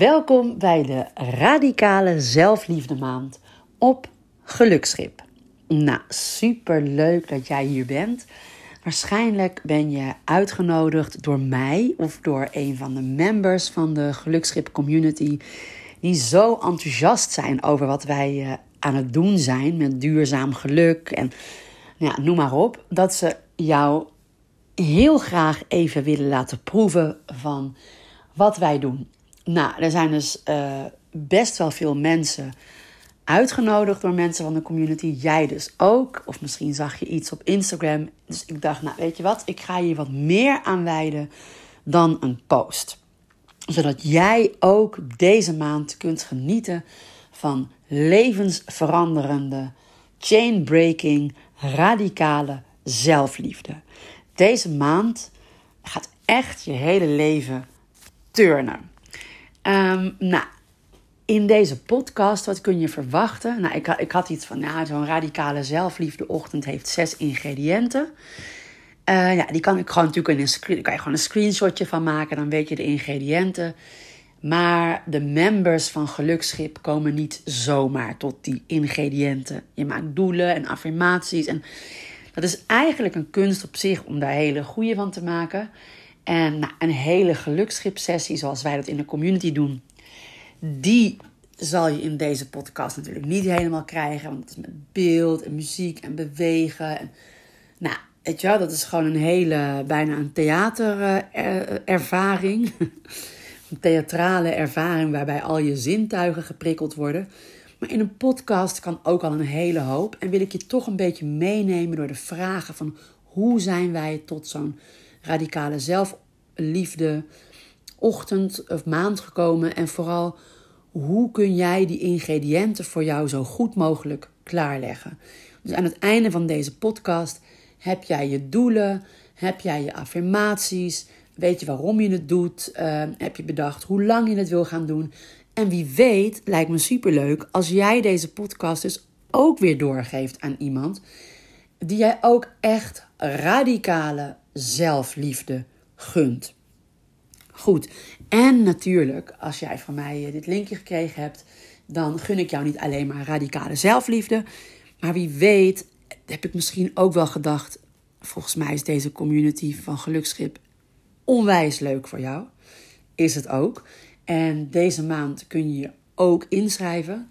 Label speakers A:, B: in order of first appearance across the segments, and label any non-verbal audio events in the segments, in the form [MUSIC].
A: Welkom bij de Radicale Zelfliefde Maand op Gelukschip. Nou, super leuk dat jij hier bent. Waarschijnlijk ben je uitgenodigd door mij of door een van de members van de Gelukschip community, die zo enthousiast zijn over wat wij eh, aan het doen zijn met duurzaam geluk en ja, noem maar op, dat ze jou heel graag even willen laten proeven van wat wij doen. Nou, er zijn dus uh, best wel veel mensen uitgenodigd door mensen van de community. Jij dus ook. Of misschien zag je iets op Instagram. Dus ik dacht, nou weet je wat, ik ga hier wat meer aan wijden dan een post. Zodat jij ook deze maand kunt genieten van levensveranderende, chainbreaking, radicale zelfliefde. Deze maand gaat echt je hele leven turnen. Um, nou, in deze podcast, wat kun je verwachten? Nou, ik, ik had iets van, ja, zo'n radicale zelfliefdeochtend heeft zes ingrediënten. Uh, ja, die kan ik gewoon natuurlijk in een screen, kan je gewoon een screenshotje van maken, dan weet je de ingrediënten. Maar de members van Gelukschip komen niet zomaar tot die ingrediënten. Je maakt doelen en affirmaties. En dat is eigenlijk een kunst op zich om daar hele goede van te maken. En nou, een hele gelukschip-sessie, zoals wij dat in de community doen, die zal je in deze podcast natuurlijk niet helemaal krijgen. Want het is met beeld en muziek en bewegen. En, nou, weet je wel, dat is gewoon een hele, bijna een theaterervaring. [LAUGHS] een theatrale ervaring waarbij al je zintuigen geprikkeld worden. Maar in een podcast kan ook al een hele hoop. En wil ik je toch een beetje meenemen door de vragen van hoe zijn wij tot zo'n radicale zelfliefde ochtend of maand gekomen. En vooral hoe kun jij die ingrediënten voor jou zo goed mogelijk klaarleggen. Dus aan het einde van deze podcast heb jij je doelen, heb jij je affirmaties, weet je waarom je het doet, uh, heb je bedacht hoe lang je het wil gaan doen. En wie weet, lijkt me superleuk als jij deze podcast dus ook weer doorgeeft aan iemand die jij ook echt radicale zelfliefde gunt. Goed, en natuurlijk, als jij van mij eh, dit linkje gekregen hebt, dan gun ik jou niet alleen maar radicale zelfliefde. Maar wie weet, heb ik misschien ook wel gedacht. Volgens mij is deze community van Gelukschip onwijs leuk voor jou. Is het ook. En deze maand kun je je ook inschrijven.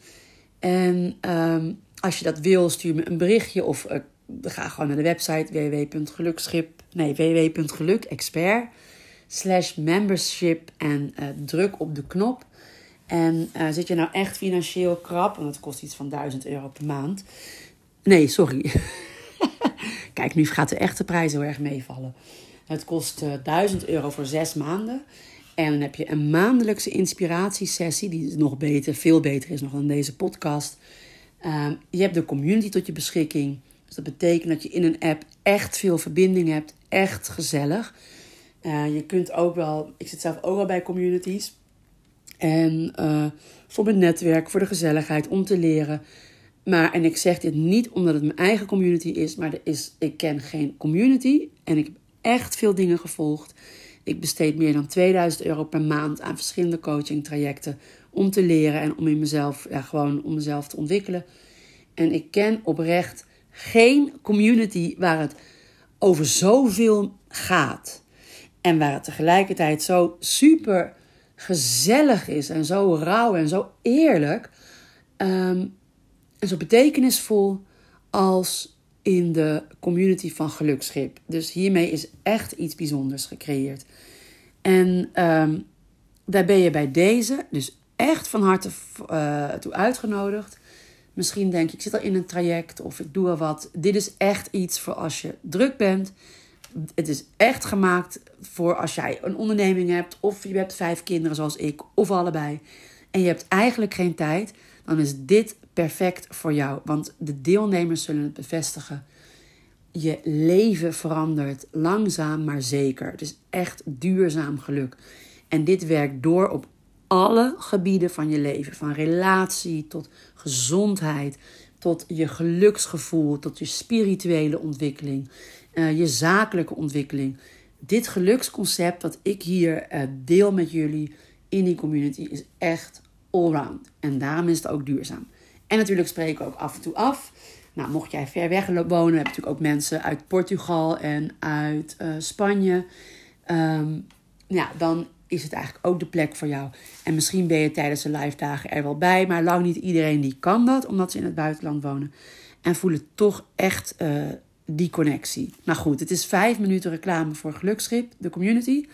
A: En um, als je dat wil, stuur me een berichtje of uh, ga gewoon naar de website www.gelukschip, nee, www.gelukexpert slash membership en uh, druk op de knop. En uh, zit je nou echt financieel krap, want het kost iets van 1000 euro per maand. Nee, sorry. [LAUGHS] Kijk, nu gaat de echte prijs heel erg meevallen. Het kost uh, 1000 euro voor zes maanden. En dan heb je een maandelijkse inspiratiesessie, die nog beter, veel beter is nog dan deze podcast. Uh, je hebt de community tot je beschikking. Dus dat betekent dat je in een app echt veel verbinding hebt, echt gezellig. Uh, je kunt ook wel, ik zit zelf ook wel bij communities. En uh, voor mijn netwerk, voor de gezelligheid, om te leren. Maar, en ik zeg dit niet omdat het mijn eigen community is, maar er is, ik ken geen community. En ik heb echt veel dingen gevolgd. Ik besteed meer dan 2000 euro per maand aan verschillende coaching trajecten om te leren en om in mezelf, ja, gewoon om mezelf te ontwikkelen. En ik ken oprecht geen community waar het over zoveel gaat. En waar het tegelijkertijd zo super gezellig is en zo rauw en zo eerlijk. Um, en zo betekenisvol als in de community van Gelukschip. Dus hiermee is echt iets bijzonders gecreëerd. En um, daar ben je bij deze dus echt van harte uh, toe uitgenodigd. Misschien denk ik zit al in een traject of ik doe al wat. Dit is echt iets voor als je druk bent. Het is echt gemaakt voor als jij een onderneming hebt, of je hebt vijf kinderen zoals ik, of allebei. En je hebt eigenlijk geen tijd, dan is dit perfect voor jou. Want de deelnemers zullen het bevestigen. Je leven verandert langzaam maar zeker. Het is echt duurzaam geluk. En dit werkt door op alle gebieden van je leven. Van relatie tot gezondheid, tot je geluksgevoel, tot je spirituele ontwikkeling, uh, je zakelijke ontwikkeling. Dit geluksconcept dat ik hier uh, deel met jullie in die community is echt allround. En daarom is het ook duurzaam. En natuurlijk spreken we ook af en toe af. Nou, mocht jij ver weg wonen, heb je natuurlijk ook mensen uit Portugal en uit uh, Spanje. Um, ja, dan is het eigenlijk ook de plek voor jou. En misschien ben je tijdens de live dagen er wel bij, maar lang niet iedereen die kan dat, omdat ze in het buitenland wonen. En voelen toch echt uh, die connectie. Nou goed, het is vijf minuten reclame voor Gelukschip, de community.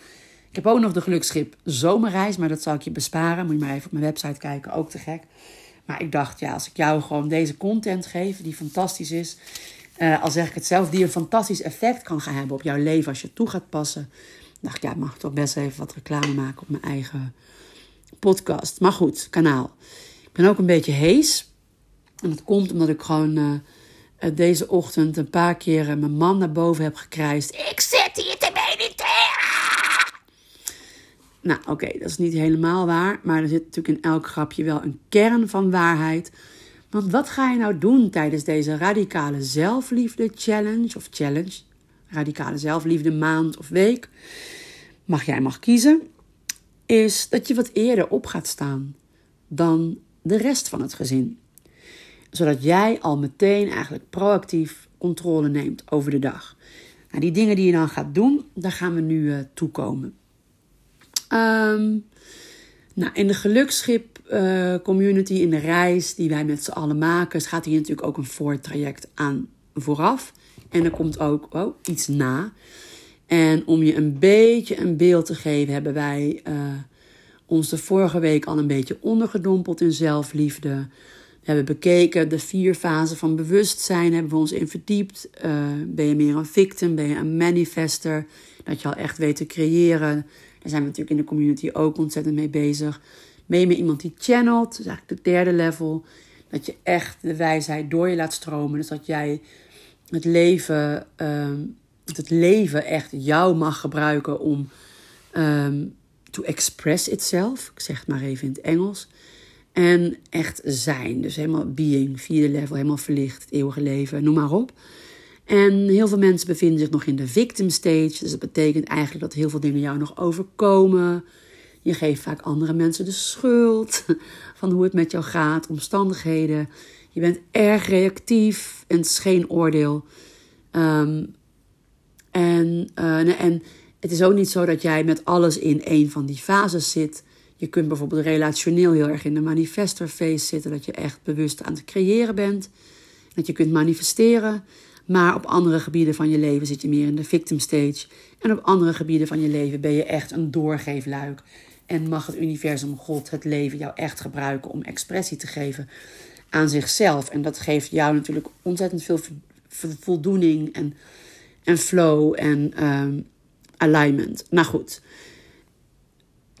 A: Ik heb ook nog de Gelukschip zomerreis, maar dat zal ik je besparen. Moet je maar even op mijn website kijken, ook te gek. Maar ik dacht, ja, als ik jou gewoon deze content geef, die fantastisch is, uh, al zeg ik het zelf, die een fantastisch effect kan gaan hebben op jouw leven als je toe gaat passen. Dacht ik, ja, mag toch best even wat reclame maken op mijn eigen podcast. Maar goed, kanaal. Ik ben ook een beetje hees. En dat komt omdat ik gewoon uh, deze ochtend een paar keer mijn man naar boven heb gekrijsd. Ik zit hier te mediteren! Nou, oké, dat is niet helemaal waar. Maar er zit natuurlijk in elk grapje wel een kern van waarheid. Want wat ga je nou doen tijdens deze radicale zelfliefde challenge of challenge? Radicale zelfliefde maand of week. Mag jij mag kiezen. Is dat je wat eerder op gaat staan dan de rest van het gezin. Zodat jij al meteen eigenlijk proactief controle neemt over de dag. Nou, die dingen die je dan gaat doen, daar gaan we nu uh, toekomen. Um, nou, in de geluksschip uh, community, in de reis die wij met z'n allen maken, gaat hier natuurlijk ook een voortraject aan vooraf. En er komt ook oh, iets na. En om je een beetje een beeld te geven, hebben wij uh, ons de vorige week al een beetje ondergedompeld in zelfliefde. We hebben bekeken de vier fasen van bewustzijn, hebben we ons in verdiept. Uh, ben je meer een victim, ben je een manifester, dat je al echt weet te creëren. Daar zijn we natuurlijk in de community ook ontzettend mee bezig. Ben je meer iemand die channelt, dat is eigenlijk de derde level. Dat je echt de wijsheid door je laat stromen. Dus dat jij het leven, um, het leven echt jou mag gebruiken om um, to express itself. Ik zeg het maar even in het Engels. En echt zijn. Dus helemaal being, vierde level, helemaal verlicht, het eeuwige leven, noem maar op. En heel veel mensen bevinden zich nog in de victim stage. Dus dat betekent eigenlijk dat heel veel dingen jou nog overkomen. Je geeft vaak andere mensen de schuld [LAUGHS] van hoe het met jou gaat, omstandigheden. Je bent erg reactief en het is geen oordeel. Um, en, uh, en het is ook niet zo dat jij met alles in een van die fases zit. Je kunt bijvoorbeeld relationeel heel erg in de manifestor phase zitten, dat je echt bewust aan het creëren bent. Dat je kunt manifesteren. Maar op andere gebieden van je leven zit je meer in de victim stage. En op andere gebieden van je leven ben je echt een doorgeefluik. En mag het universum, God, het leven jou echt gebruiken om expressie te geven aan zichzelf. En dat geeft jou natuurlijk ontzettend veel voldoening en, en flow en um, alignment. Nou goed,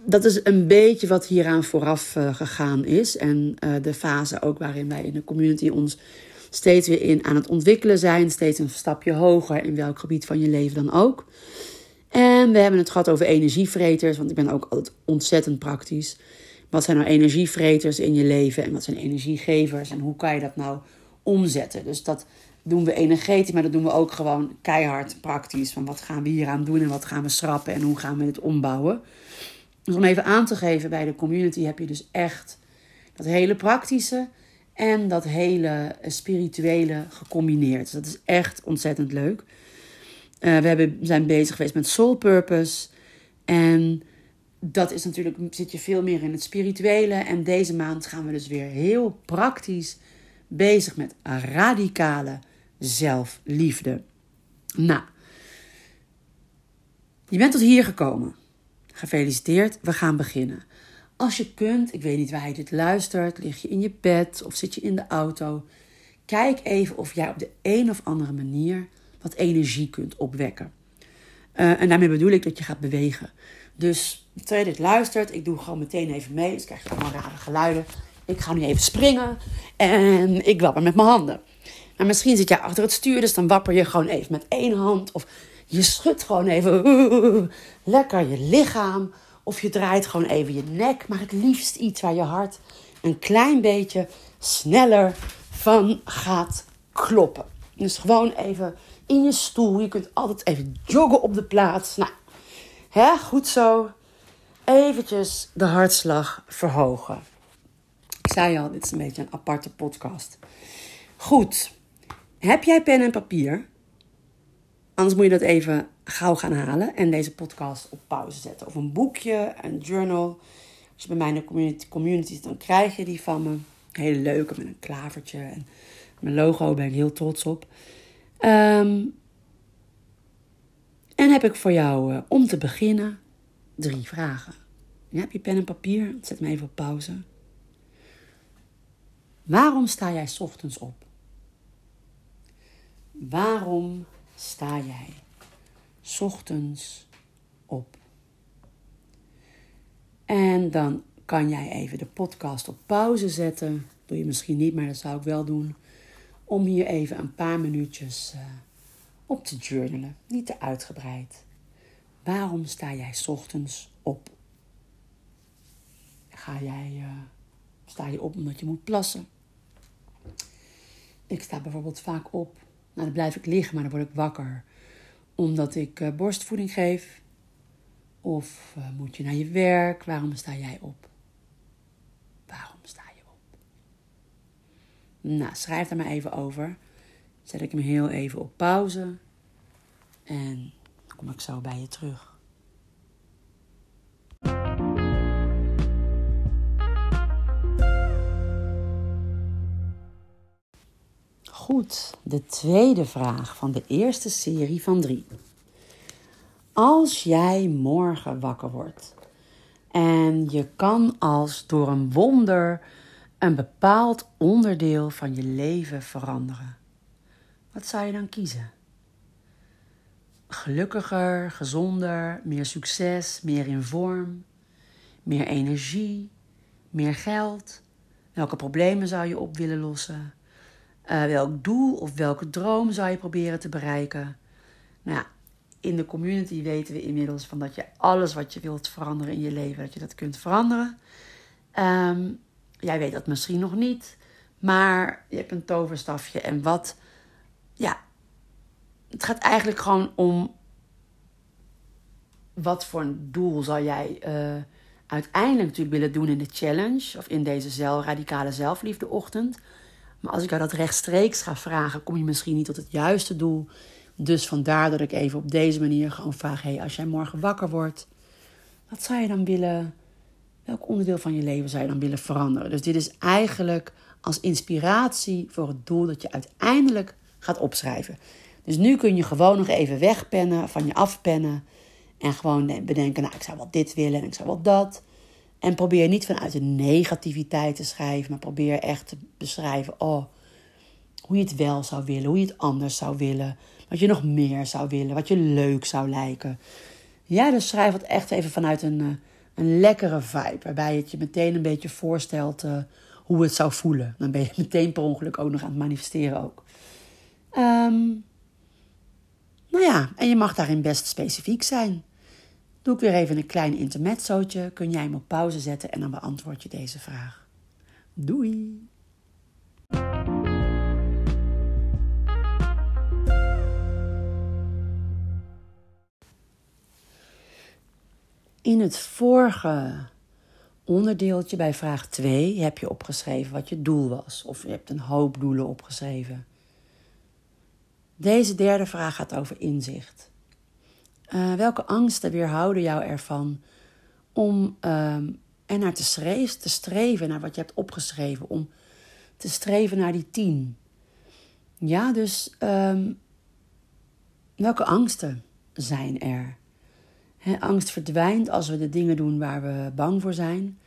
A: dat is een beetje wat hieraan vooraf uh, gegaan is. En uh, de fase ook waarin wij in de community ons steeds weer in aan het ontwikkelen zijn. Steeds een stapje hoger in welk gebied van je leven dan ook. En we hebben het gehad over energievreters, want ik ben ook altijd ontzettend praktisch. Wat zijn nou energievreters in je leven en wat zijn energiegevers en hoe kan je dat nou omzetten? Dus dat doen we energetisch, maar dat doen we ook gewoon keihard praktisch. Van wat gaan we hier aan doen en wat gaan we schrappen en hoe gaan we dit ombouwen? Dus om even aan te geven, bij de community heb je dus echt dat hele praktische en dat hele spirituele gecombineerd. Dus dat is echt ontzettend leuk. Uh, we hebben, zijn bezig geweest met soul purpose. En dat is natuurlijk, zit je veel meer in het spirituele. En deze maand gaan we dus weer heel praktisch bezig met radicale zelfliefde. Nou, je bent tot hier gekomen. Gefeliciteerd, we gaan beginnen. Als je kunt, ik weet niet waar je dit luistert, lig je in je bed of zit je in de auto. Kijk even of jij op de een of andere manier wat energie kunt opwekken. Uh, en daarmee bedoel ik dat je gaat bewegen. Dus terwijl je dit luistert, ik doe gewoon meteen even mee. Dus krijg je allemaal rare geluiden. Ik ga nu even springen en ik wapper met mijn handen. Maar misschien zit jij achter het stuur, dus dan wapper je gewoon even met één hand. Of je schudt gewoon even lekker je lichaam. Of je draait gewoon even je nek. Maar het liefst iets waar je hart een klein beetje sneller van gaat kloppen. Dus gewoon even in je stoel. Je kunt altijd even joggen op de plaats. Nou, hè, goed zo. eventjes de hartslag verhogen. Ik zei al, dit is een beetje een aparte podcast. Goed, heb jij pen en papier? Anders moet je dat even gauw gaan halen en deze podcast op pauze zetten. Of een boekje, een journal. Als je bij mij in de community, community zit, dan krijg je die van me. Hele leuke met een klavertje. En mijn logo ben ik heel trots op. Ehm, en heb ik voor jou uh, om te beginnen drie vragen. Ja, heb je pen en papier? Zet me even op pauze. Waarom sta jij ochtends op? Waarom sta jij ochtends op? En dan kan jij even de podcast op pauze zetten. Doe je misschien niet, maar dat zou ik wel doen. Om hier even een paar minuutjes uh, op te journalen. Niet te uitgebreid. Waarom sta jij ochtends op? Ga jij, uh, sta je op omdat je moet plassen? Ik sta bijvoorbeeld vaak op. Nou, dan blijf ik liggen, maar dan word ik wakker. Omdat ik uh, borstvoeding geef. Of uh, moet je naar je werk? Waarom sta jij op? Waarom sta je op? Nou, schrijf daar maar even over. Zet ik hem heel even op pauze. En kom ik zo bij je terug. Goed, de tweede vraag van de eerste serie van drie. Als jij morgen wakker wordt en je kan als door een wonder een bepaald onderdeel van je leven veranderen, wat zou je dan kiezen? Gelukkiger, gezonder, meer succes, meer in vorm, meer energie, meer geld? Welke problemen zou je op willen lossen? Uh, welk doel of welke droom zou je proberen te bereiken? Nou ja, in de community weten we inmiddels van dat je alles wat je wilt veranderen in je leven, dat je dat kunt veranderen. Um, jij weet dat misschien nog niet, maar je hebt een toverstafje en wat, ja, het gaat eigenlijk gewoon om wat voor een doel zal jij uh, uiteindelijk natuurlijk willen doen in de challenge of in deze zelf, radicale zelfliefdeochtend. Maar als ik jou dat rechtstreeks ga vragen, kom je misschien niet tot het juiste doel. Dus vandaar dat ik even op deze manier gewoon vraag: hey, als jij morgen wakker wordt, wat zou je dan willen? Welk onderdeel van je leven zou je dan willen veranderen? Dus dit is eigenlijk als inspiratie voor het doel dat je uiteindelijk gaat opschrijven. Dus nu kun je gewoon nog even wegpennen, van je afpennen. En gewoon bedenken, nou, ik zou wel dit willen en ik zou wel dat. En probeer niet vanuit de negativiteit te schrijven, maar probeer echt te beschrijven oh, hoe je het wel zou willen, hoe je het anders zou willen, wat je nog meer zou willen, wat je leuk zou lijken. Ja, dus schrijf het echt even vanuit een, eh, een lekkere vibe, waarbij het je meteen een beetje voorstelt uh, hoe het zou voelen. Dan ben je meteen per ongeluk ook nog aan het manifesteren ook. Um, nou ja, en je mag daarin best specifiek zijn. Doe ik weer even een klein intermezzootje, kun jij hem op pauze zetten en dan beantwoord je deze vraag. Doei! In het vorige onderdeeltje bij vraag 2 heb je opgeschreven wat je doel was. Of je hebt een hoop doelen opgeschreven. Deze derde vraag gaat over inzicht. Uh, welke angsten weerhouden jou ervan om uh, er naar te, streven, te streven, naar wat je hebt opgeschreven, om te streven naar die tien? Ja, dus um, welke angsten zijn er? Angst verdwijnt als we de dingen doen waar we bang voor zijn.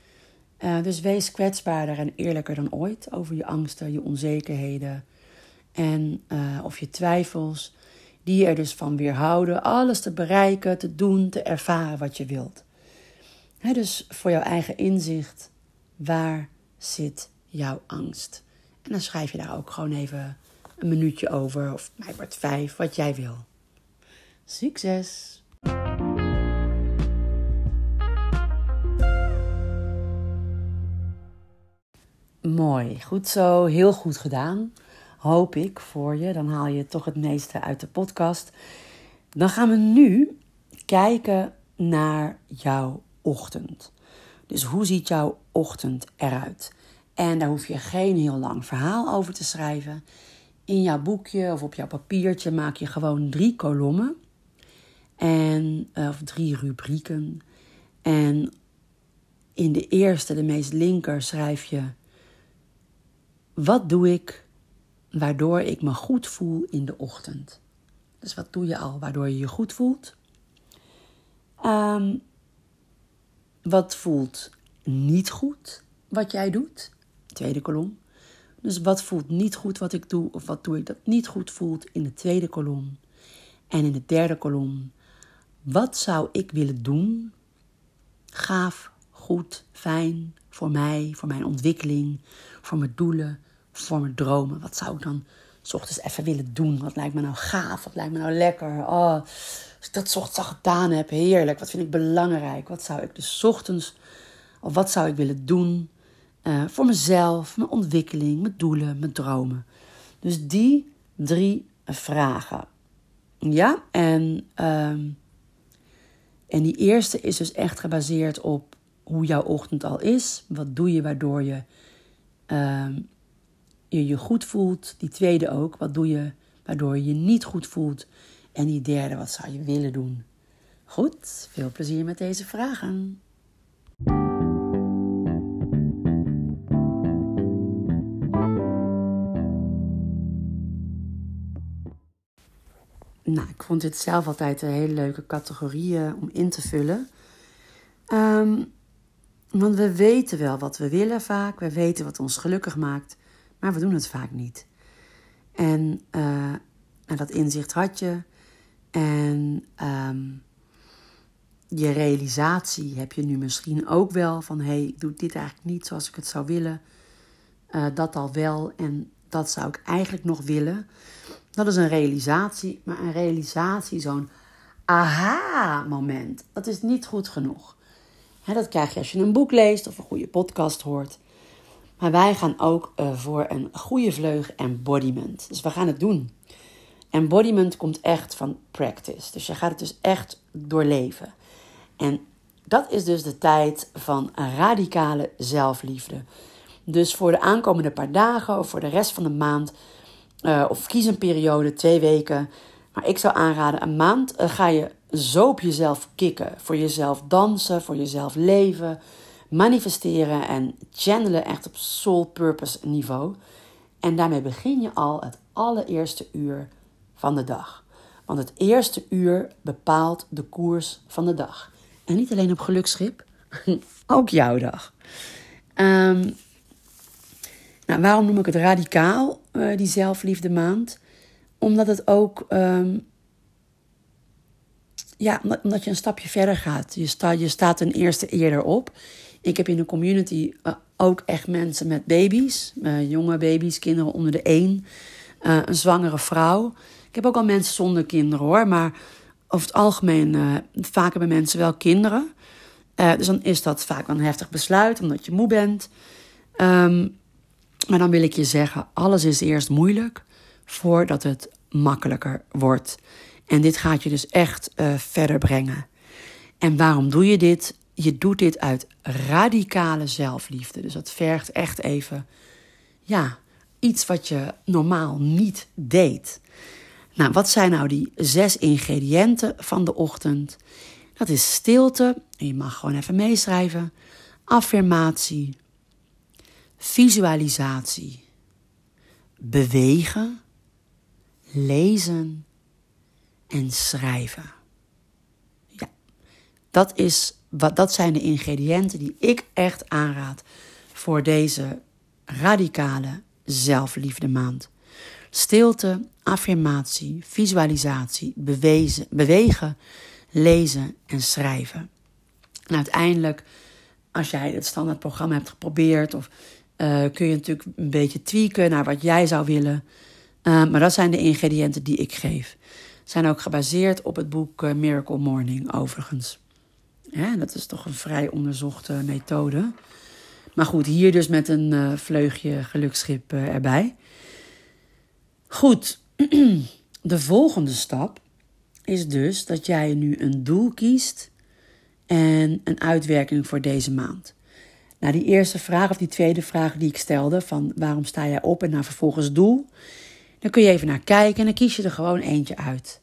A: Uh, dus wees kwetsbaarder en eerlijker dan ooit over je angsten, je onzekerheden en uh, of je twijfels die er dus van weerhouden alles te bereiken, te doen, te ervaren wat je wilt. dus voor jouw eigen inzicht, waar zit jouw angst? En dan schrijf je daar ook gewoon even een minuutje over, of mij wordt vijf, wat jij wil. Succes! Mooi, goed zo, heel goed gedaan hoop ik voor je. Dan haal je toch het meeste uit de podcast. Dan gaan we nu kijken naar jouw ochtend. Dus hoe ziet jouw ochtend eruit? En daar hoef je geen heel lang verhaal over te schrijven. In jouw boekje of op jouw papiertje maak je gewoon drie kolommen. En, eh, of drie rubrieken. En in de eerste, de meest linker, schrijf je: Wat doe ik waardoor ik me goed voel in de ochtend? Dus wat doe je al waardoor je je goed voelt? Um, wat voelt niet goed wat jij doet? Tweede kolom. Dus wat voelt niet goed wat ik doe, of wat doe ik dat niet goed voelt in de tweede kolom. En in de derde kolom, wat zou ik willen doen? Gaaf, goed, fijn voor mij, voor mijn ontwikkeling, voor mijn doelen, voor mijn dromen. Wat zou ik dan s ochtends even willen doen? Wat lijkt me nou gaaf? Wat lijkt me nou lekker? Oh, als ik dat s ochtends al gedaan heb, heerlijk. Wat vind ik belangrijk? Wat zou ik dus ochtends, of wat zou ik willen doen? Uh, voor mezelf, mijn ontwikkeling, mijn doelen, mijn dromen. Dus die drie vragen. Ja, en, uh, en die eerste is dus echt gebaseerd op hoe jouw ochtend al is. Wat doe je waardoor je uh, je, je goed voelt. Die tweede ook. Wat doe je waardoor je je niet goed voelt. En die derde, wat zou je willen doen? Goed, veel plezier met deze vragen. Nou, ik vond dit zelf altijd een hele leuke categorie om in te vullen. Um, want we weten wel wat we willen vaak. We weten wat ons gelukkig maakt. Maar we doen het vaak niet. En uh, dat inzicht had je. En um, je realisatie heb je nu misschien ook wel. Van hé, hey, ik doe dit eigenlijk niet zoals ik het zou willen. Uh, dat al wel. En dat zou ik eigenlijk nog willen. Dat is een realisatie. Maar een realisatie, zo'n aha-moment. Dat is niet goed genoeg dat krijg je als je een boek leest of een goede podcast hoort. Maar wij gaan ook uh, voor een goede vleug embodiment. Dus we gaan het doen. Embodiment komt echt van practice. Dus je gaat het dus echt doorleven. En dat is dus de tijd van radicale zelfliefde. Dus voor de aankomende paar dagen of voor de rest van de maand, uh, of kies een periode, twee weken. Maar ik zou aanraden, een maand uh, ga je zo op jezelf kicken. Voor jezelf dansen, voor jezelf leven, manifesteren en channelen echt op soul purpose niveau. En daarmee begin je al het allereerste uur van de dag. Want het eerste uur bepaalt de koers van de dag. En niet alleen op gelukschip, [LAUGHS] ook jouw dag. Um, nou, waarom noem ik het radicaal, uh, die zelfliefde maand? Omdat het ook um, ja, omdat je een stapje verder gaat. Je, je staat een eerste eerder op. Ik heb in de community uh, ook echt mensen met baby's. Uh, jonge baby's, kinderen onder de één. Uh, een zwangere vrouw. Ik heb ook al mensen zonder kinderen hoor. Maar over het algemeen, vaak hebben mensen wel kinderen. dus dan is dat vaak een heftig besluit, omdat je moe bent. Um, maar dan wil ik je zeggen, alles is eerst moeilijk voordat het makkelijker wordt. En dit gaat je dus echt verder brengen. En waarom doe je dit? Je doet dit uit radicale zelfliefde. Dus dat vergt echt even, ja, iets wat je normaal niet deed. Nou, wat zijn nou die zes ingrediënten van de ochtend? Dat is stilte, je mag gewoon even meeschrijven, affirmatie, visualisatie, bewegen, lezen en schrijven. Ja, dat, is, dat zijn de ingrediënten die ik echt aanraad voor deze radicale zelfliefde maand. Stilte, affirmatie, visualisatie, bewezen, bewegen, lezen en schrijven. En uiteindelijk, als jij het standaardprogramma hebt geprobeerd, of, uh, kun je natuurlijk een beetje tweaken naar wat jij zou willen. Uh, maar dat zijn de ingrediënten die ik geef zijn ook gebaseerd op het boek eh, Miracle Morning, overigens. Ja, dat is toch een vrij onderzochte methode. Maar goed, hier dus met een uh, vleugje geluksschip uh, erbij. Goed, [CLEARS THROAT] de volgende stap is dus dat jij nu een doel kiest en een uitwerking voor deze maand. Nou, die eerste vraag of die tweede vraag die ik stelde, van waarom sta jij op en naar vervolgens doel, dan kun je even naar kijken en dan kies je er gewoon eentje uit.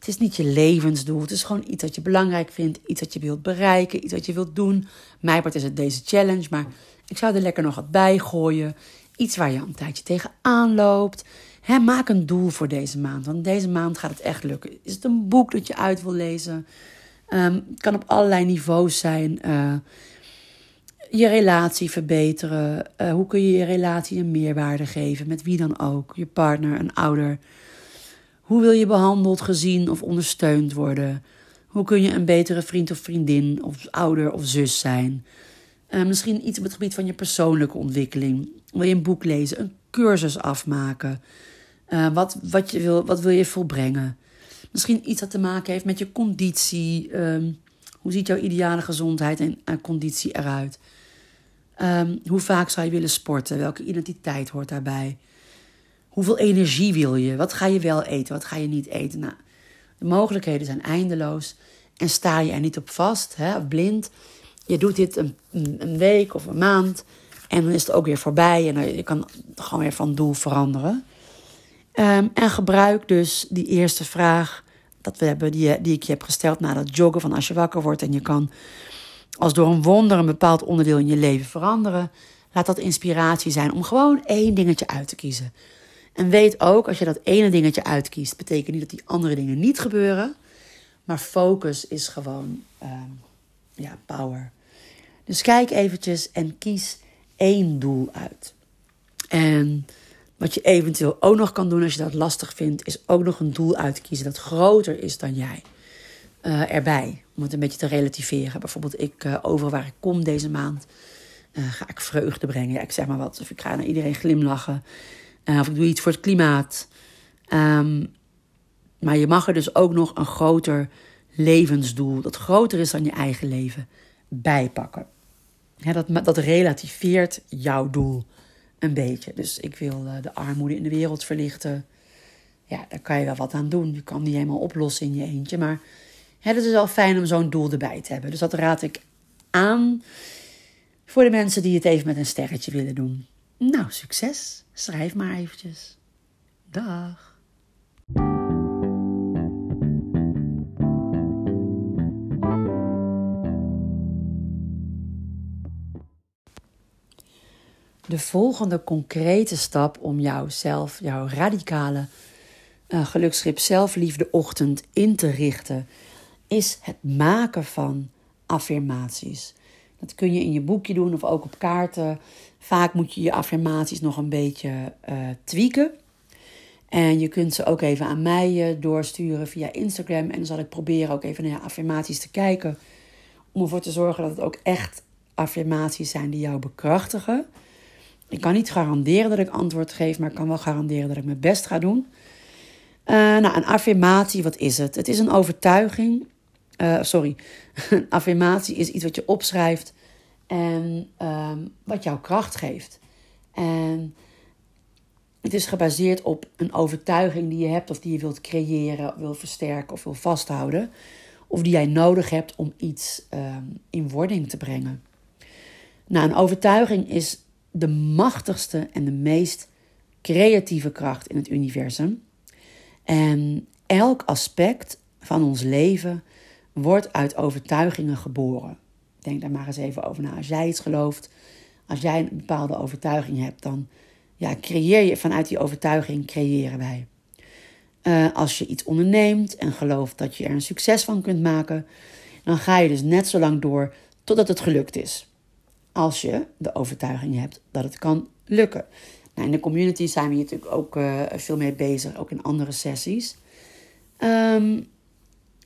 A: Het is niet je levensdoel, het is gewoon iets wat je belangrijk vindt, iets wat je wilt bereiken, iets wat je wilt doen. Mij is het deze challenge, maar ik zou er lekker nog wat bij gooien. Iets waar je een tijdje tegenaan loopt. Maak een doel voor deze maand, want deze maand gaat het echt lukken. Is het een boek dat je uit wil lezen? Um, het kan op allerlei niveaus zijn. Uh, je relatie verbeteren. Uh, hoe kun je je relatie een meerwaarde geven? Met wie dan ook. Je partner, een ouder. Hoe wil je behandeld, gezien of ondersteund worden? Hoe kun je een betere vriend of vriendin of ouder of zus zijn? Uh, misschien iets op het gebied van je persoonlijke ontwikkeling. Wil je een boek lezen, een cursus afmaken? Uh, wat, wat, je wil, wat wil je volbrengen? Misschien iets dat te maken heeft met je conditie. Um, hoe ziet jouw ideale gezondheid en, conditie eruit? Um, hoe vaak zou je willen sporten? Welke identiteit hoort daarbij? Hoeveel energie wil je? Wat ga je wel eten? Wat ga je niet eten? Nou, de mogelijkheden zijn eindeloos. En sta je er niet op vast, hè, blind. Je doet dit een, een week of een maand. En dan is het ook weer voorbij. En je kan gewoon weer van doel veranderen. Um, en gebruik dus die eerste vraag dat we hebben, die, die ik je heb gesteld na dat joggen. Van als je wakker wordt en je kan als door een wonder een bepaald onderdeel in je leven veranderen. Laat dat inspiratie zijn om gewoon één dingetje uit te kiezen. En weet ook, als je dat ene dingetje uitkiest, betekent niet dat die andere dingen niet gebeuren. Maar focus is gewoon uh, ja, power. Dus kijk eventjes en kies één doel uit. En wat je eventueel ook nog kan doen als je dat lastig vindt, is ook nog een doel uitkiezen dat groter is dan jij. Uh, erbij, om het een beetje te relativeren. Bijvoorbeeld, ik uh, over waar ik kom deze maand, uh, ga ik vreugde brengen. Ja, ik zeg maar wat, of ik ga naar iedereen glimlachen. Of ik doe iets voor het klimaat. Um, maar je mag er dus ook nog een groter levensdoel, dat groter is dan je eigen leven, bijpakken. Dat, dat relativeert jouw doel een beetje. Dus ik wil uh, de armoede in de wereld verlichten. Ja, daar kan je wel wat aan doen. Je kan die helemaal oplossen in je eentje. Maar het is wel fijn om zo'n doel erbij te hebben. Dus dat raad ik aan voor de mensen die het even met een sterretje willen doen. Nou, succes. Schrijf maar eventjes. Dag. de volgende concrete stap om jouzelf, jouw radicale uh, geluksschip zelfliefde ochtend in te richten, is het maken van affirmaties. Dat kun je in je boekje doen of ook op kaarten. Vaak moet je je affirmaties nog een beetje uh, tweaken. En je kunt ze ook even aan mij uh, doorsturen via Instagram. En dan zal ik proberen ook even naar je affirmaties te kijken. Om ervoor te zorgen dat het ook echt affirmaties zijn die jou bekrachtigen. Ik kan niet garanderen dat ik antwoord geef, maar ik kan wel garanderen dat ik mijn best ga doen. Uh, nou, een affirmatie, wat is het? Het is een overtuiging. Uh, sorry, een [LAUGHS] affirmatie is iets wat je opschrijft en uh, wat jou kracht geeft. En het is gebaseerd op een overtuiging die je hebt of die je wilt creëren, wil versterken of wil vasthouden. Of die jij nodig hebt om iets ehm, in wording te brengen. Nou, een overtuiging is de machtigste en de meest creatieve kracht in het universum. En elk aspect van ons leven wordt uit overtuigingen geboren. Denk daar maar eens even over na. Als jij iets gelooft, als jij een bepaalde overtuiging hebt, dan ja, creëer je vanuit die overtuiging, creëren wij. Uh, als je iets onderneemt en gelooft dat je er een succes van kunt maken, dan ga je dus net zo lang door totdat het gelukt is als je de overtuiging hebt dat het kan lukken. Nou, in de community zijn we hier natuurlijk ook uh, veel mee bezig, ook in andere sessies. Um,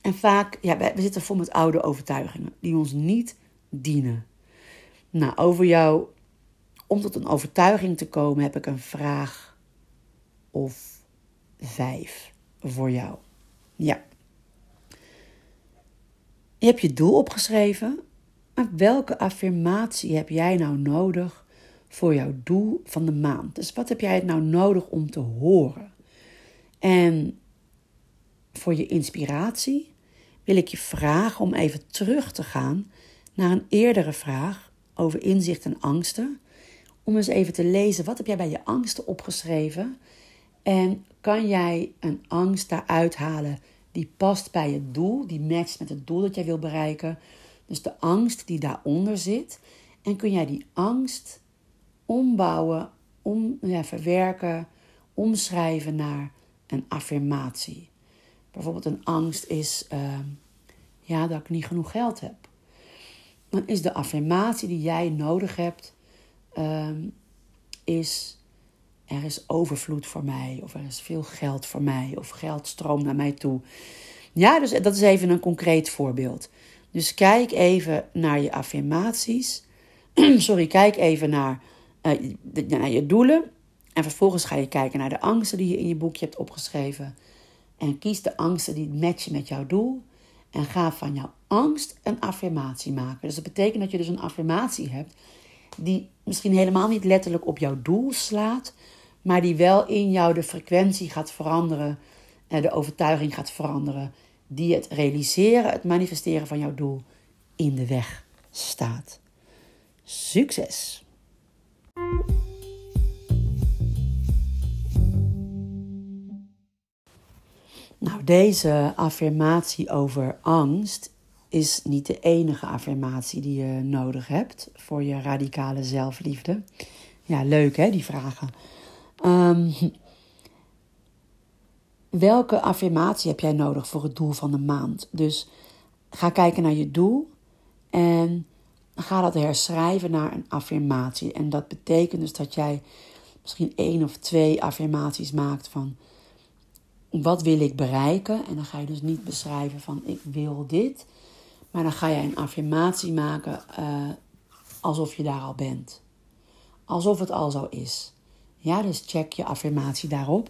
A: en vaak, ja, we, zitten vol met oude overtuigingen die ons niet dienen. Nou, over jou, om tot een overtuiging te komen, heb ik een vraag of vijf voor jou. Ja. Je hebt je doel opgeschreven maar welke affirmatie heb jij nou nodig voor jouw doel van de maand? Dus wat heb jij nou nodig om te horen? En voor je inspiratie wil ik je vragen om even terug te gaan naar een eerdere vraag over inzicht en angsten. Om eens even te lezen, wat heb jij bij je angsten opgeschreven? En kan jij een angst daaruit halen die past bij het doel, die matcht met het doel dat jij wil bereiken? Dus de angst die daaronder zit. En kun jij die angst ombouwen, om, ja, verwerken, omschrijven naar een affirmatie? Bijvoorbeeld een angst is uh, ja, dat ik niet genoeg geld heb. Dan is de affirmatie die jij nodig hebt, uh, is er is overvloed voor mij, of er is veel geld voor mij, of geld stroomt naar mij toe. Ja, dus dat is even een concreet voorbeeld. Dus kijk even naar je affirmaties. [CLEARS THROAT] Sorry, kijk even naar, uh, naar je doelen. En vervolgens ga je kijken naar de angsten die je in je boekje hebt opgeschreven. En kies de angsten die matchen met jouw doel. En ga van jouw angst een affirmatie maken. Dus dat betekent dat je dus een affirmatie hebt die misschien helemaal niet letterlijk op jouw doel slaat, maar die wel in jou de frequentie gaat veranderen, en de overtuiging gaat veranderen, die het realiseren, het manifesteren van jouw doel in de weg staat. Succes! Nou, deze affirmatie over angst is niet de enige affirmatie die je nodig hebt voor je radicale zelfliefde. Ja, leuk hè, die vragen. Um, welke affirmatie heb jij nodig voor het doel van de maand? Dus ga kijken naar je doel en ga dat herschrijven naar een affirmatie. En dat betekent dus dat jij misschien één of twee affirmaties maakt van wat wil ik bereiken? En dan ga je dus niet beschrijven van ik wil dit, maar dan ga je een affirmatie maken uh, alsof je daar al bent. Alsof het al zo is. Ja, dus check je affirmatie daarop.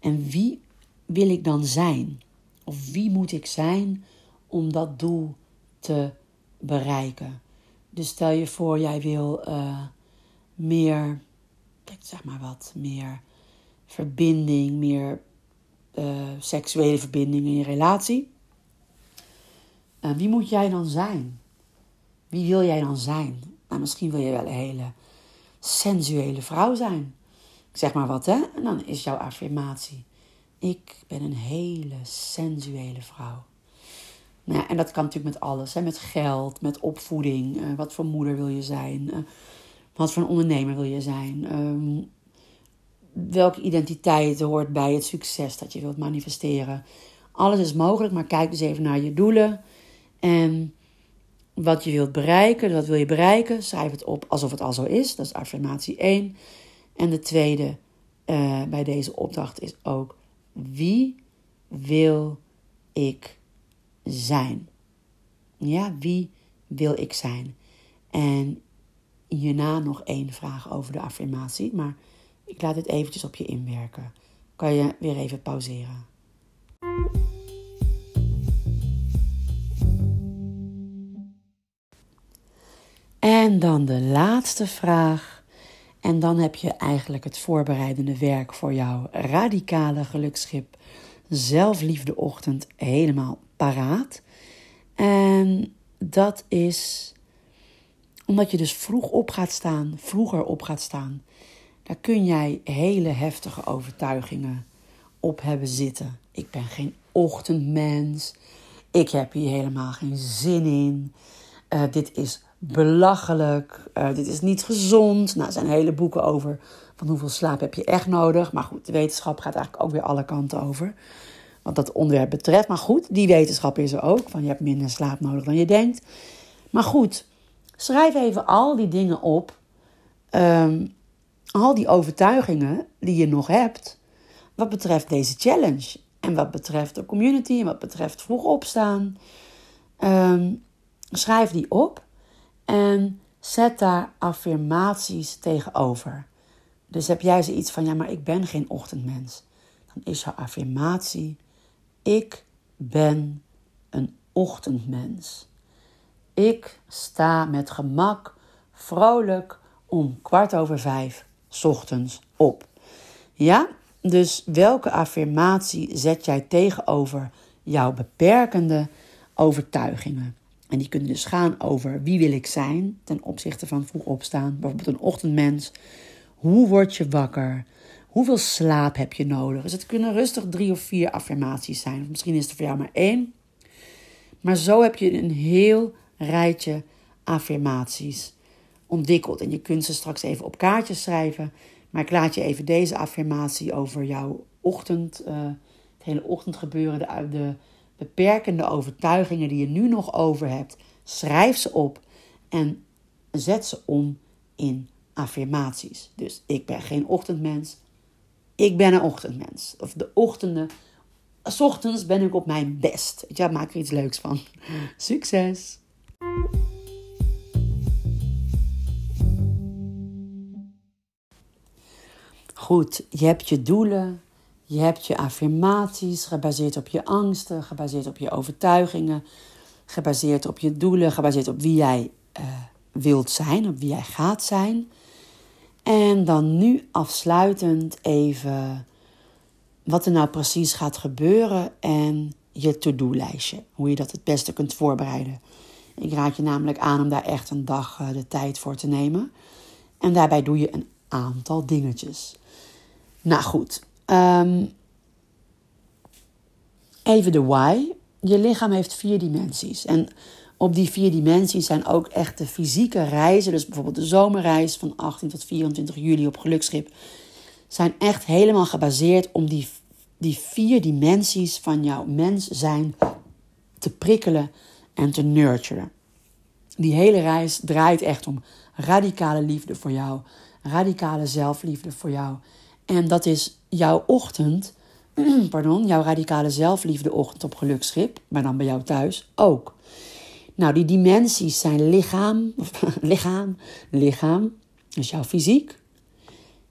A: En wie wil ik dan zijn? Of wie moet ik zijn om dat doel te bereiken? Dus stel je voor, jij wil uh, meer, zeg maar wat, meer verbinding, meer uh, seksuele verbinding in je relatie. Uh, wie moet jij dan zijn? Wie wil jij dan zijn? Nou, misschien wil je wel een hele sensuele vrouw zijn. Ik zeg maar wat, hè? En dan is jouw affirmatie. Ik ben een hele sensuele vrouw. Nou, en dat kan natuurlijk met alles. Hè? Met geld, met opvoeding. Uh, wat voor moeder wil je zijn? Wat voor ondernemer wil je zijn? Um, welke identiteit hoort bij het succes dat je wilt manifesteren. Alles is mogelijk, maar kijk dus even naar je doelen. En wat je wilt bereiken, wat wil je bereiken, schrijf het op alsof het al zo is. Dat is affirmatie 1. En de tweede uh, bij deze opdracht is ook: wie wil ik zijn? Ja, wie wil ik zijn? En hierna nog één vraag over de affirmatie, maar ik laat het eventjes op je inwerken. Kan je weer even pauzeren. En dan de laatste vraag. En dan heb je eigenlijk het voorbereidende werk voor jouw radicale geluksschip zelfliefdeochtend helemaal paraat. En dat is omdat je dus vroeg op gaat staan, vroeger op gaat staan. Daar kun jij hele heftige overtuigingen op hebben zitten. Ik ben geen ochtendmens. Ik heb hier helemaal geen zin in. Uh, dit is belachelijk. Uh, dit is niet gezond. Nou, er zijn hele boeken over van hoeveel slaap heb je echt nodig. Maar goed, de wetenschap gaat eigenlijk ook weer alle kanten over. Wat dat onderwerp betreft. Maar goed, die wetenschap is er ook. Van je hebt minder slaap nodig dan je denkt. Maar goed, schrijf even al die dingen op. Um, al die overtuigingen die je nog hebt, wat betreft deze challenge. En wat betreft de community en wat betreft vroeg opstaan. Um, schrijf die op en zet daar affirmaties tegenover. Dus heb jij zoiets van, ja, maar ik ben geen ochtendmens. Dan is jouw affirmatie, ik ben een ochtendmens. Ik sta met gemak, vrolijk om kwart over vijf ochtends op. Ja, dus welke affirmatie zet jij tegenover jouw beperkende overtuigingen. En die kunnen dus gaan over wie wil ik zijn ten opzichte van vroeg opstaan. Bijvoorbeeld een ochtendmens. Hoe word je wakker? Hoeveel slaap heb je nodig? Dus het kunnen rustig drie of vier affirmaties zijn. Misschien is er voor jou maar één. Maar zo heb je een heel rijtje affirmaties ontwikkeld. En je kunt ze straks even op kaartjes schrijven. Maar ik laat je even deze affirmatie over jouw ochtend, uh, het hele ochtendgebeuren, de, de beperkende overtuigingen die je nu nog over hebt, schrijf ze op en zet ze om in affirmaties. Dus ik ben geen ochtendmens, ik ben een ochtendmens. Of de ochtenden, s ochtends ben ik op mijn best. Ja, maak er iets leuks van. [LAUGHS] Succes! Goed, je hebt je doelen, je hebt je affirmaties gebaseerd op je angsten, gebaseerd op je overtuigingen, gebaseerd op je doelen, gebaseerd op wie jij uh, wilt zijn, op wie jij gaat zijn. En dan nu afsluitend even wat er nou precies gaat gebeuren en je to-do-lijstje. Hoe je dat het beste kunt voorbereiden. Ik raad je namelijk aan om daar echt een dag uh, de tijd voor te nemen. En daarbij doe je een aantal dingetjes. Nou goed, um, even de why. Je lichaam heeft vier dimensies. En op die vier dimensies zijn ook echt de fysieke reizen, dus bijvoorbeeld de zomerreis van 18 tot 24 juli op Gelukschip, zijn echt helemaal gebaseerd om die, die vier dimensies van jouw mens zijn te prikkelen en te nurturen. Die hele reis draait echt om radicale liefde voor jou, radicale zelfliefde voor jou en dat is jouw ochtend, [CLEARS THROAT] pardon, jouw radicale zelfliefdeochtend op gelukschip, maar dan bij jou thuis ook. Nou, die dimensies zijn lichaam, [LAUGHS] lichaam, lichaam, dus jouw fysiek,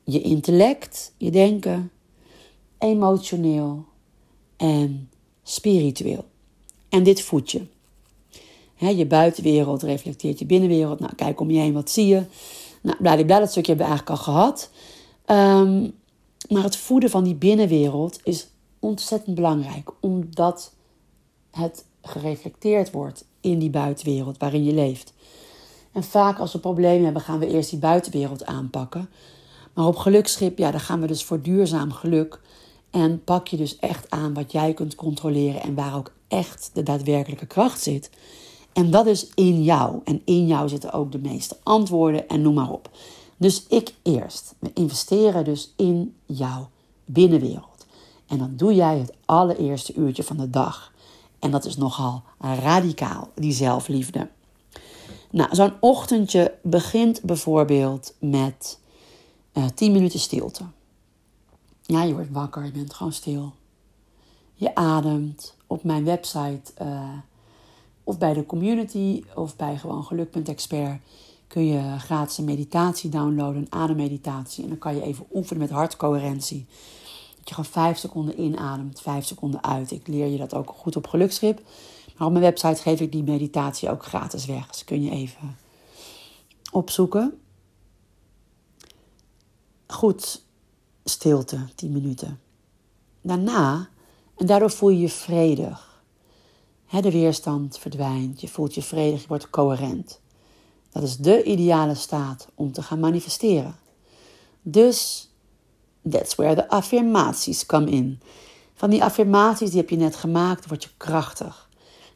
A: je intellect, je denken, emotioneel en spiritueel. En dit voedt je. je buitenwereld reflecteert je binnenwereld. Nou, kijk om je heen, wat zie je? Nou, bladibla, dat stukje hebben we eigenlijk al gehad. Um, maar het voeden van die binnenwereld is ontzettend belangrijk, omdat het gereflecteerd wordt in die buitenwereld waarin je leeft. En vaak als we problemen hebben, gaan we eerst die buitenwereld aanpakken. Maar op gelukschip, ja, dan gaan we dus voor duurzaam geluk. En pak je dus echt aan wat jij kunt controleren en waar ook echt de daadwerkelijke kracht zit. En dat is in jou. En in jou zitten ook de meeste antwoorden en noem maar op. Dus ik eerst. We investeren dus in jouw binnenwereld. En dan doe jij het allereerste uurtje van de dag. En dat is nogal radicaal, die zelfliefde. Nou, zo'n ochtendje begint bijvoorbeeld met uh, eh, 10 minuten stilte. Ja, je wordt wakker, je bent gewoon stil. Je ademt op mijn website uh, of bij de community of bij gewoon geluk.expert kun je gratis een meditatie downloaden, ademmeditatie. En dan kan je even oefenen met hartcoherentie. Dat je gewoon vijf seconden inademt, vijf seconden uit. Ik leer je dat ook goed op gelukschip. Maar op mijn website geef ik die meditatie ook gratis weg. Dus kun je even opzoeken. Goed, stilte, 10 minuten. Daarna, en daardoor voel je je vredig. de weerstand verdwijnt, je voelt je vredig, je wordt coherent. Dat is de ideale staat om te gaan manifesteren. Dus, that's where the affirmaties come in. Van die affirmaties die heb je net gemaakt, word je krachtig.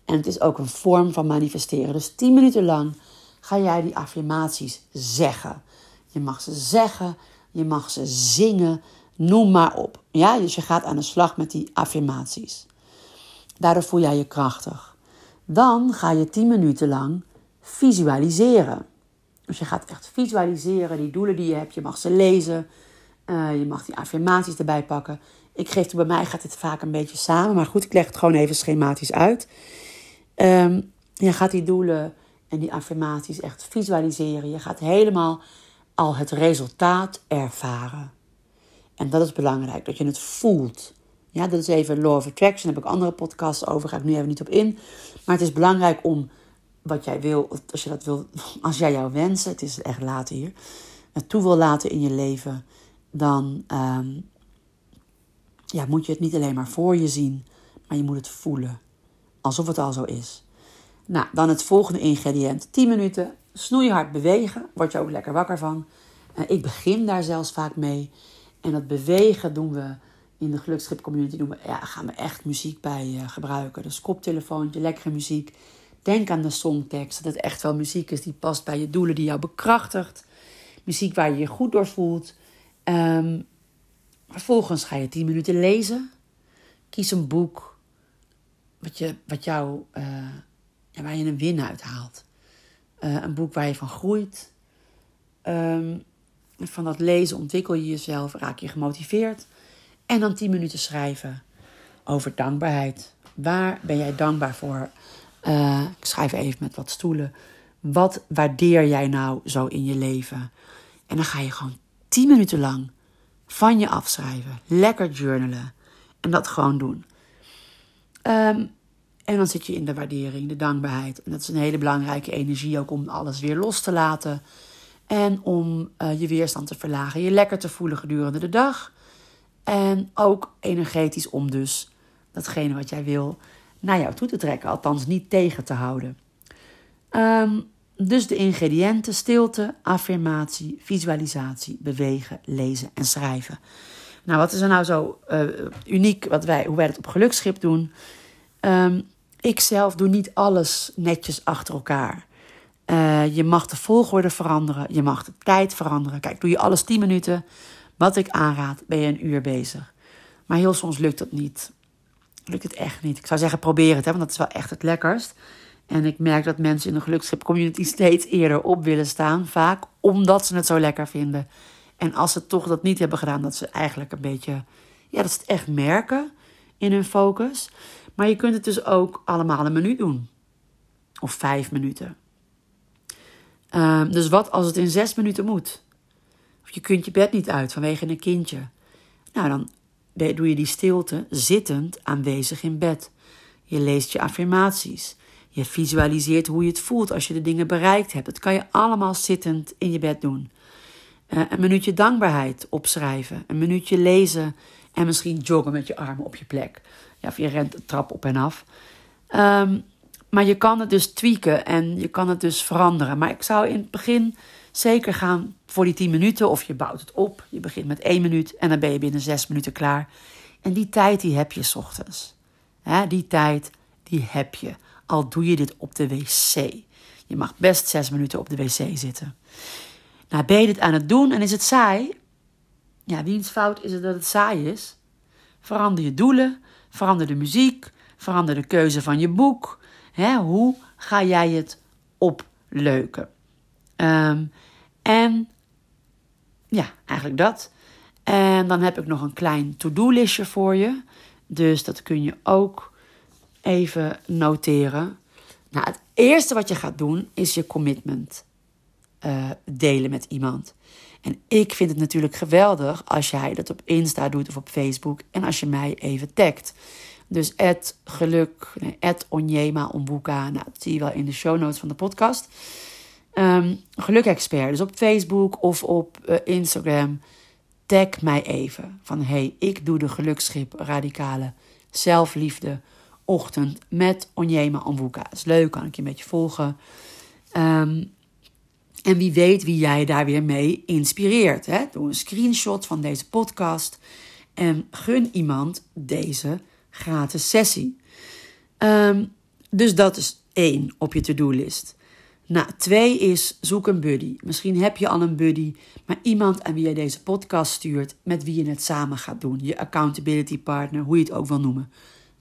A: En het is ook een vorm van manifesteren. Dus 10 minuten lang ga jij die affirmaties zeggen. Je mag ze zeggen, je mag ze zingen, noem maar op. Ja, dus je gaat aan de slag met die affirmaties. Daardoor voel jij je krachtig. Dan ga je 10 minuten lang visualiseren. Dus je gaat echt visualiseren, die doelen die je hebt. Je mag ze lezen. Uh, je mag die affirmaties erbij pakken. Ik geef bij mij gaat dit vaak een beetje samen. Maar goed, ik leg het gewoon even schematisch uit. Um, je gaat die doelen en die affirmaties echt visualiseren. Je gaat helemaal al het resultaat ervaren. En dat is belangrijk, dat je het voelt. Ja, dat is even Law of Attraction. Daar heb ik andere podcasts over. Ga ik nu even niet op in. Maar het is belangrijk om wat jij wil, als je dat wil, [LAUGHS] als jij jouw wensen, het is echt laat hier, naartoe wil laten in je leven, dan ehm, ja, moet je het niet alleen maar voor je zien, maar je moet het voelen. alsof het al zo is. Nou, dan het volgende ingrediënt: 10 minuten snoeihard bewegen. Word je ook lekker wakker van. Uh, ik begin daar zelfs vaak mee. En dat bewegen doen we in de Gelukschip community. Ja, gaan we echt muziek bij uh, gebruiken. Dus koptelefoontje, lekkere muziek. Denk aan de songtekst. Dat het echt wel muziek is die past bij je doelen, die jou bekrachtigt. Muziek waar je je goed door voelt. Um, vervolgens ga je 10 minuten lezen. Kies een boek wat, je, wat jou, uh, waar je een win uit haalt. Uh, een boek waar je van groeit. Um, van dat lezen ontwikkel je jezelf, raak je gemotiveerd. En dan 10 minuten schrijven over dankbaarheid. Waar ben jij dankbaar voor? Uh, ik schrijf even met wat stoelen. Wat waardeer jij nou zo in je leven? En dan ga je gewoon 10 minuten lang van je afschrijven. Lekker journalen. En dat gewoon doen. Um, en dan zit je in de waardering, de dankbaarheid. En dat is een hele belangrijke energie ook om alles weer los te laten. En om uh, je weerstand te verlagen. Je lekker te voelen gedurende de dag. En ook energetisch om dus datgene wat jij wil naar jou toe te trekken. Althans niet tegen te houden. Um, dus de ingrediënten: stilte, affirmatie, visualisatie, bewegen, lezen en schrijven. Nou, wat is er nou zo uh, uniek wat wij, hoe wij het op gelukschip doen? Um, ik zelf doe niet alles netjes achter elkaar. Uh, je mag de volgorde veranderen, je mag de tijd veranderen. Kijk, doe je alles 10 minuten, wat ik aanraad, ben je een uur bezig. Maar heel soms lukt dat niet. Lukt het echt niet. Ik zou zeggen, probeer het, hè, want dat is wel echt het lekkerst. En ik merk dat mensen in de gelukschip community steeds eerder op willen staan. Vaak omdat ze het zo lekker vinden. En als ze toch dat niet hebben gedaan, dat ze eigenlijk een beetje. Ja, dat ze het echt merken in hun focus. Maar je kunt het dus ook allemaal een minuut doen. Of vijf minuten. Um, dus wat als het in zes minuten moet? Of je kunt je bed niet uit vanwege een kindje. Nou, dan doe je die stilte zittend aanwezig in bed. Je leest je affirmaties. Je visualiseert hoe je het voelt als je de dingen bereikt hebt. Dat kan je allemaal zittend in je bed doen. Uh, een minuutje dankbaarheid opschrijven. Een minuutje lezen. En misschien joggen met je armen op je plek. Ja, of je rent de trap op en af. Um, maar je kan het dus tweaken en je kan het dus veranderen. Maar ik zou in het begin zeker gaan voor die 10 minuten. Of je bouwt het op. Je begint met 1 minuut en dan ben je binnen 6 minuten klaar. En die tijd die heb je s ochtends. die tijd die heb je. Al doe je dit op de wc. Je mag best 6 minuten op de wc zitten. Nou, ben je dit aan het doen en is het saai? Ja, wiens fout is het dat het saai is? Verander je doelen, verander de muziek, verander de keuze van je boek. hoe ga jij het opleuken? Um, en ja, eigenlijk dat. En dan heb ik nog een klein to-do-listje voor je. Dus dat kun je ook even noteren. Nou, het eerste wat je gaat doen is je commitment uh, delen met iemand. En ik vind het natuurlijk geweldig als jij dat op Insta doet of op Facebook en als je mij even tagt. Dus geluk, het onjema. Nou, dat zie je wel in de show notes van de podcast. Um, gelukexpert, dus op Facebook of op uh, Instagram. Tag mij even van hey, ik doe de gelukschip radicale zelfliefde ochtend met Onjema Ombuka. Dat is leuk, kan ik je een beetje volgen. Um, en wie weet wie jij daar weer mee inspireert. Hè? Doe een screenshot van deze podcast en gun iemand deze gratis sessie. Um, dus dat is één op je to-do-list. Nou, twee is zoek een buddy. Misschien heb je al een buddy, maar iemand aan wie je deze podcast stuurt, met wie je het samen gaat doen. Je accountability partner, hoe je het ook wil noemen.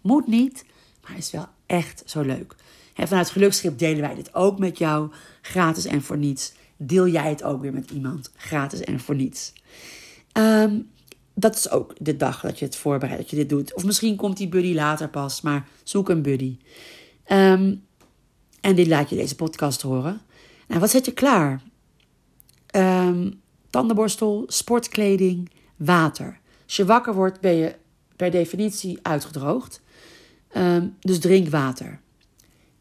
A: Moet niet, maar is wel echt zo leuk. En vanuit Gelukschip delen wij dit ook met jou, gratis en voor niets. Deel jij het ook weer met iemand, gratis en voor niets. Um, dat is ook de dag dat je het voorbereidt, dat je dit doet. Of misschien komt die buddy later pas, maar zoek een buddy. Um, en dit laat je deze podcast horen. Nou, wat zet je klaar? Um, tandenborstel, sportkleding, water. Als je wakker wordt, ben je per definitie uitgedroogd. Um, dus drink water.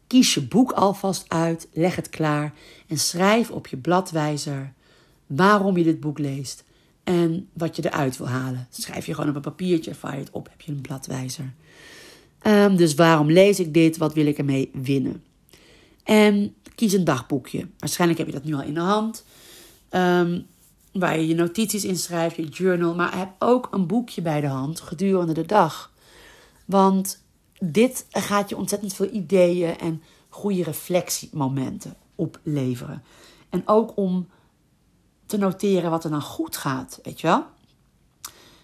A: Kies je boek alvast uit, leg het klaar en schrijf op je bladwijzer waarom je dit boek leest en wat je eruit wil halen. schrijf je gewoon op een papiertje, vaar je het op, heb je een bladwijzer. Ehm, dus waarom lees ik dit? Wat wil ik ermee winnen? En kies een dagboekje. Waarschijnlijk heb je dat nu al in de hand. Ehm, waar je je notities in schrijft, je journal. Maar heb ook een boekje bij de hand gedurende de dag. Want dit gaat je ontzettend veel ideeën en goede reflectiemomenten opleveren. En ook om te noteren wat er dan goed gaat, weet je wel?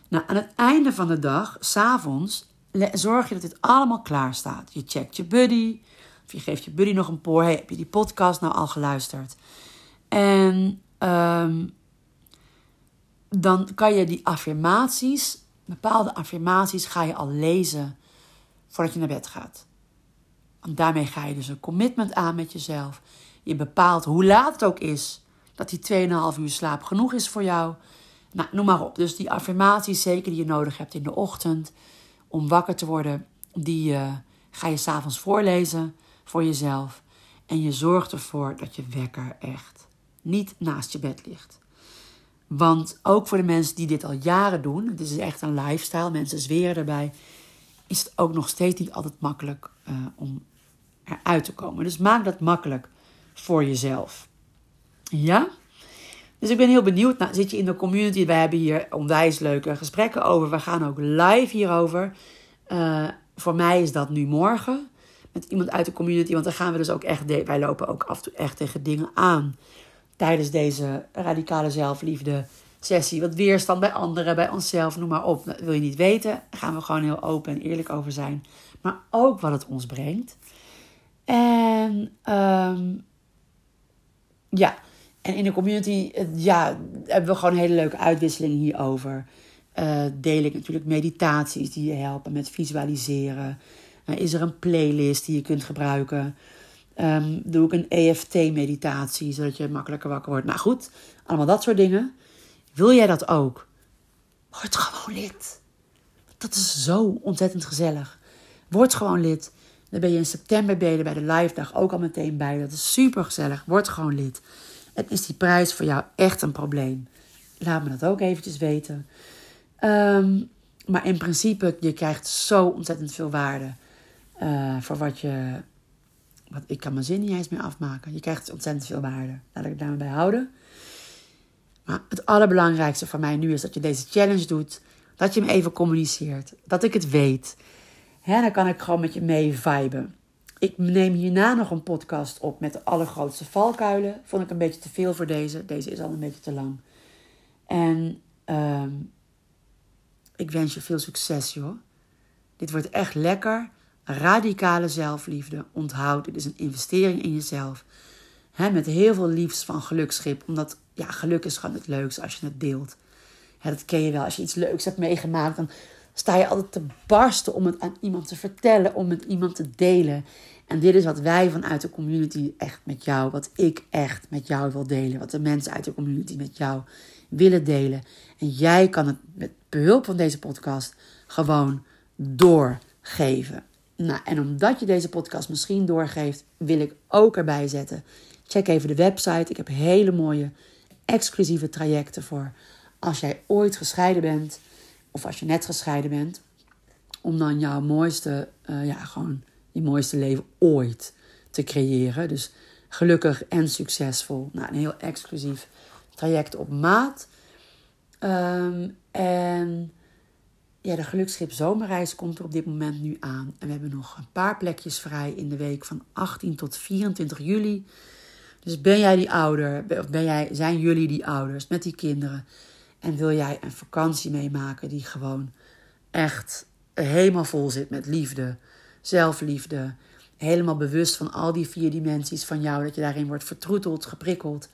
A: Nou, aan het einde van de dag, s'avonds, zorg je dat dit allemaal klaar staat. Je checkt je buddy, of je geeft je buddy nog een poor. Hey, heb je die podcast nou al geluisterd? En um, dan kan je die affirmaties, bepaalde affirmaties, ga je al lezen voordat je naar bed gaat. Daarmee ga je dus een commitment aan met jezelf. Je bepaalt hoe laat het ook is dat die 2,5 uur slaap genoeg is voor jou. Nou, noem maar op. Dus die affirmaties, zeker die je nodig hebt in de ochtend om wakker te worden, die uh, ga je s'avonds voorlezen voor jezelf. En je zorgt ervoor dat je wekker echt niet naast je bed ligt. Want ook voor de mensen die dit al jaren doen, het is echt een lifestyle, mensen zweren erbij, is het ook nog steeds niet altijd makkelijk uh, om eruit te komen. Dus maak dat makkelijk voor jezelf. Ja? Dus ik ben heel benieuwd. Nou, zit je in de community? Wij hebben hier onwijs leuke gesprekken over. We gaan ook live hierover. Uh, voor mij is dat nu morgen. Met iemand uit de community. Want dan gaan we dus ook echt. Wij lopen ook af en toe echt tegen dingen aan. Tijdens deze radicale zelfliefde sessie. Wat weerstand bij anderen, bij onszelf, noem maar op. Dat wil je niet weten. Daar gaan we gewoon heel open en eerlijk over zijn. Maar ook wat het ons brengt. En um, ja, en in de community ja, hebben we gewoon hele leuke uitwisseling hierover. Uh, deel ik natuurlijk meditaties die je helpen met visualiseren. Uh, is er een playlist die je kunt gebruiken? Um, doe ik een EFT-meditatie, zodat je makkelijker wakker wordt. Nou goed, allemaal dat soort dingen. Wil jij dat ook? Word gewoon lid. Dat is zo ontzettend gezellig. Word gewoon lid. Dan ben je in september ben bij de live dag ook al meteen bij. Dat is super gezellig. Word gewoon lid. En is die prijs voor jou echt een probleem? Laat me dat ook eventjes weten. Um, maar in principe, je krijgt zo ontzettend veel waarde uh, voor wat je. Wat, ik kan mijn zin niet eens meer afmaken. Je krijgt ontzettend veel waarde. Laat ik het daarmee bij houden. Maar het allerbelangrijkste voor mij nu is dat je deze challenge doet. Dat je hem even communiceert. Dat ik het weet. Hè, dan kan ik gewoon met je mee viben. Ik neem hierna nog een podcast op met de allergrootste valkuilen. Vond ik een beetje te veel voor deze. Deze is al een beetje te lang. En uh, ik wens je veel succes, joh. Dit wordt echt lekker. Radicale zelfliefde. Onthoud, dit is een investering in jezelf. He, met heel veel liefst van gelukschip. Omdat ja, geluk is gewoon het leukste als je het deelt. Dat ken je wel. Als je iets leuks hebt meegemaakt, dan sta je altijd te barsten om het aan iemand te vertellen, om het iemand te delen. En dit is wat wij vanuit de community echt met jou, wat ik echt met jou wil delen, wat de mensen uit de community met jou willen delen. En jij kan het met behulp van deze podcast gewoon doorgeven. Nou, en omdat je deze podcast misschien doorgeeft, wil ik ook erbij zetten. Check even de website. Ik heb hele mooie exclusieve trajecten voor als jij ooit gescheiden bent of als je net gescheiden bent, om dan jouw mooiste, uh, ja, gewoon je mooiste leven ooit te creëren. Dus gelukkig en succesvol. Nou, een heel exclusief traject op maat. Um, en ja, de Gelukschip Zomerreis komt er op dit moment nu aan. En we hebben nog een paar plekjes vrij in de week van 18 tot 24 juli. Dus ben jij die ouder, of ben jij, zijn jullie die ouders met die kinderen? En wil jij een vakantie meemaken die gewoon echt helemaal vol zit met liefde, zelfliefde, helemaal bewust van al die vier dimensies van jou, dat je daarin wordt vertroeteld, geprikkeld.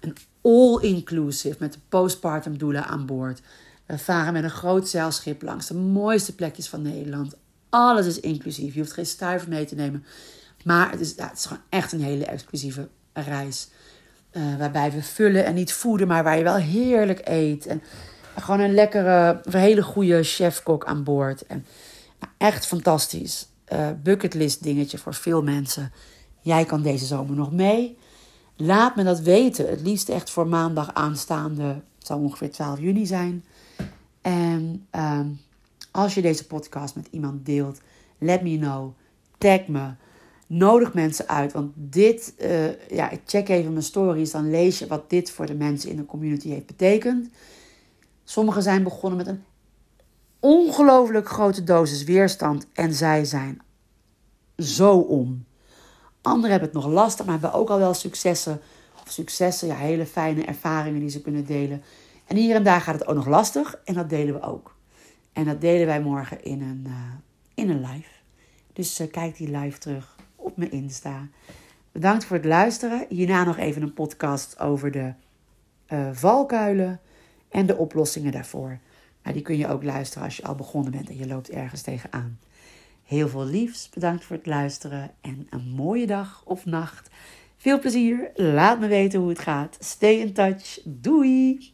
A: En all-inclusive met de postpartum doula aan boord. We varen met een groot zeilschip langs de mooiste plekjes van Nederland. Alles is inclusief. Je hoeft geen stuiver mee te nemen. Maar het is, ja, het is gewoon echt een hele exclusieve reis. Uh, waarbij we vullen en niet voeden, maar waar je wel heerlijk eet. En gewoon een lekkere, hele goede chefkok aan boord. En nou, echt fantastisch. Uh, bucketlist dingetje voor veel mensen. Jij kan deze zomer nog mee. Laat me dat weten. Het liefst echt voor maandag aanstaande. Het zal ongeveer 12 juni zijn. En uh, als je deze podcast met iemand deelt Let me know. Tag me. Nodig mensen uit. Want dit, uh, ja, ik check even mijn stories. Dan lees je wat dit voor de mensen in de community heeft betekend. Sommigen zijn begonnen met een ongelooflijk grote dosis weerstand. En zij zijn zo om. Anderen hebben het nog lastig, maar hebben ook al wel successen. Of successen, ja, hele fijne ervaringen die ze kunnen delen. En hier en daar gaat het ook nog lastig. En dat delen we ook. En dat delen wij morgen in een, uh, in een live. Dus uh, kijk die live terug op mijn Insta. Bedankt voor het luisteren. Hierna nog even een podcast over de uh, valkuilen en de oplossingen daarvoor. Maar die kun je ook luisteren als je al begonnen bent en je loopt ergens tegenaan. Heel veel liefs, bedankt voor het luisteren en een mooie dag of nacht. Veel plezier, laat me weten hoe het gaat. Stay in touch, doei!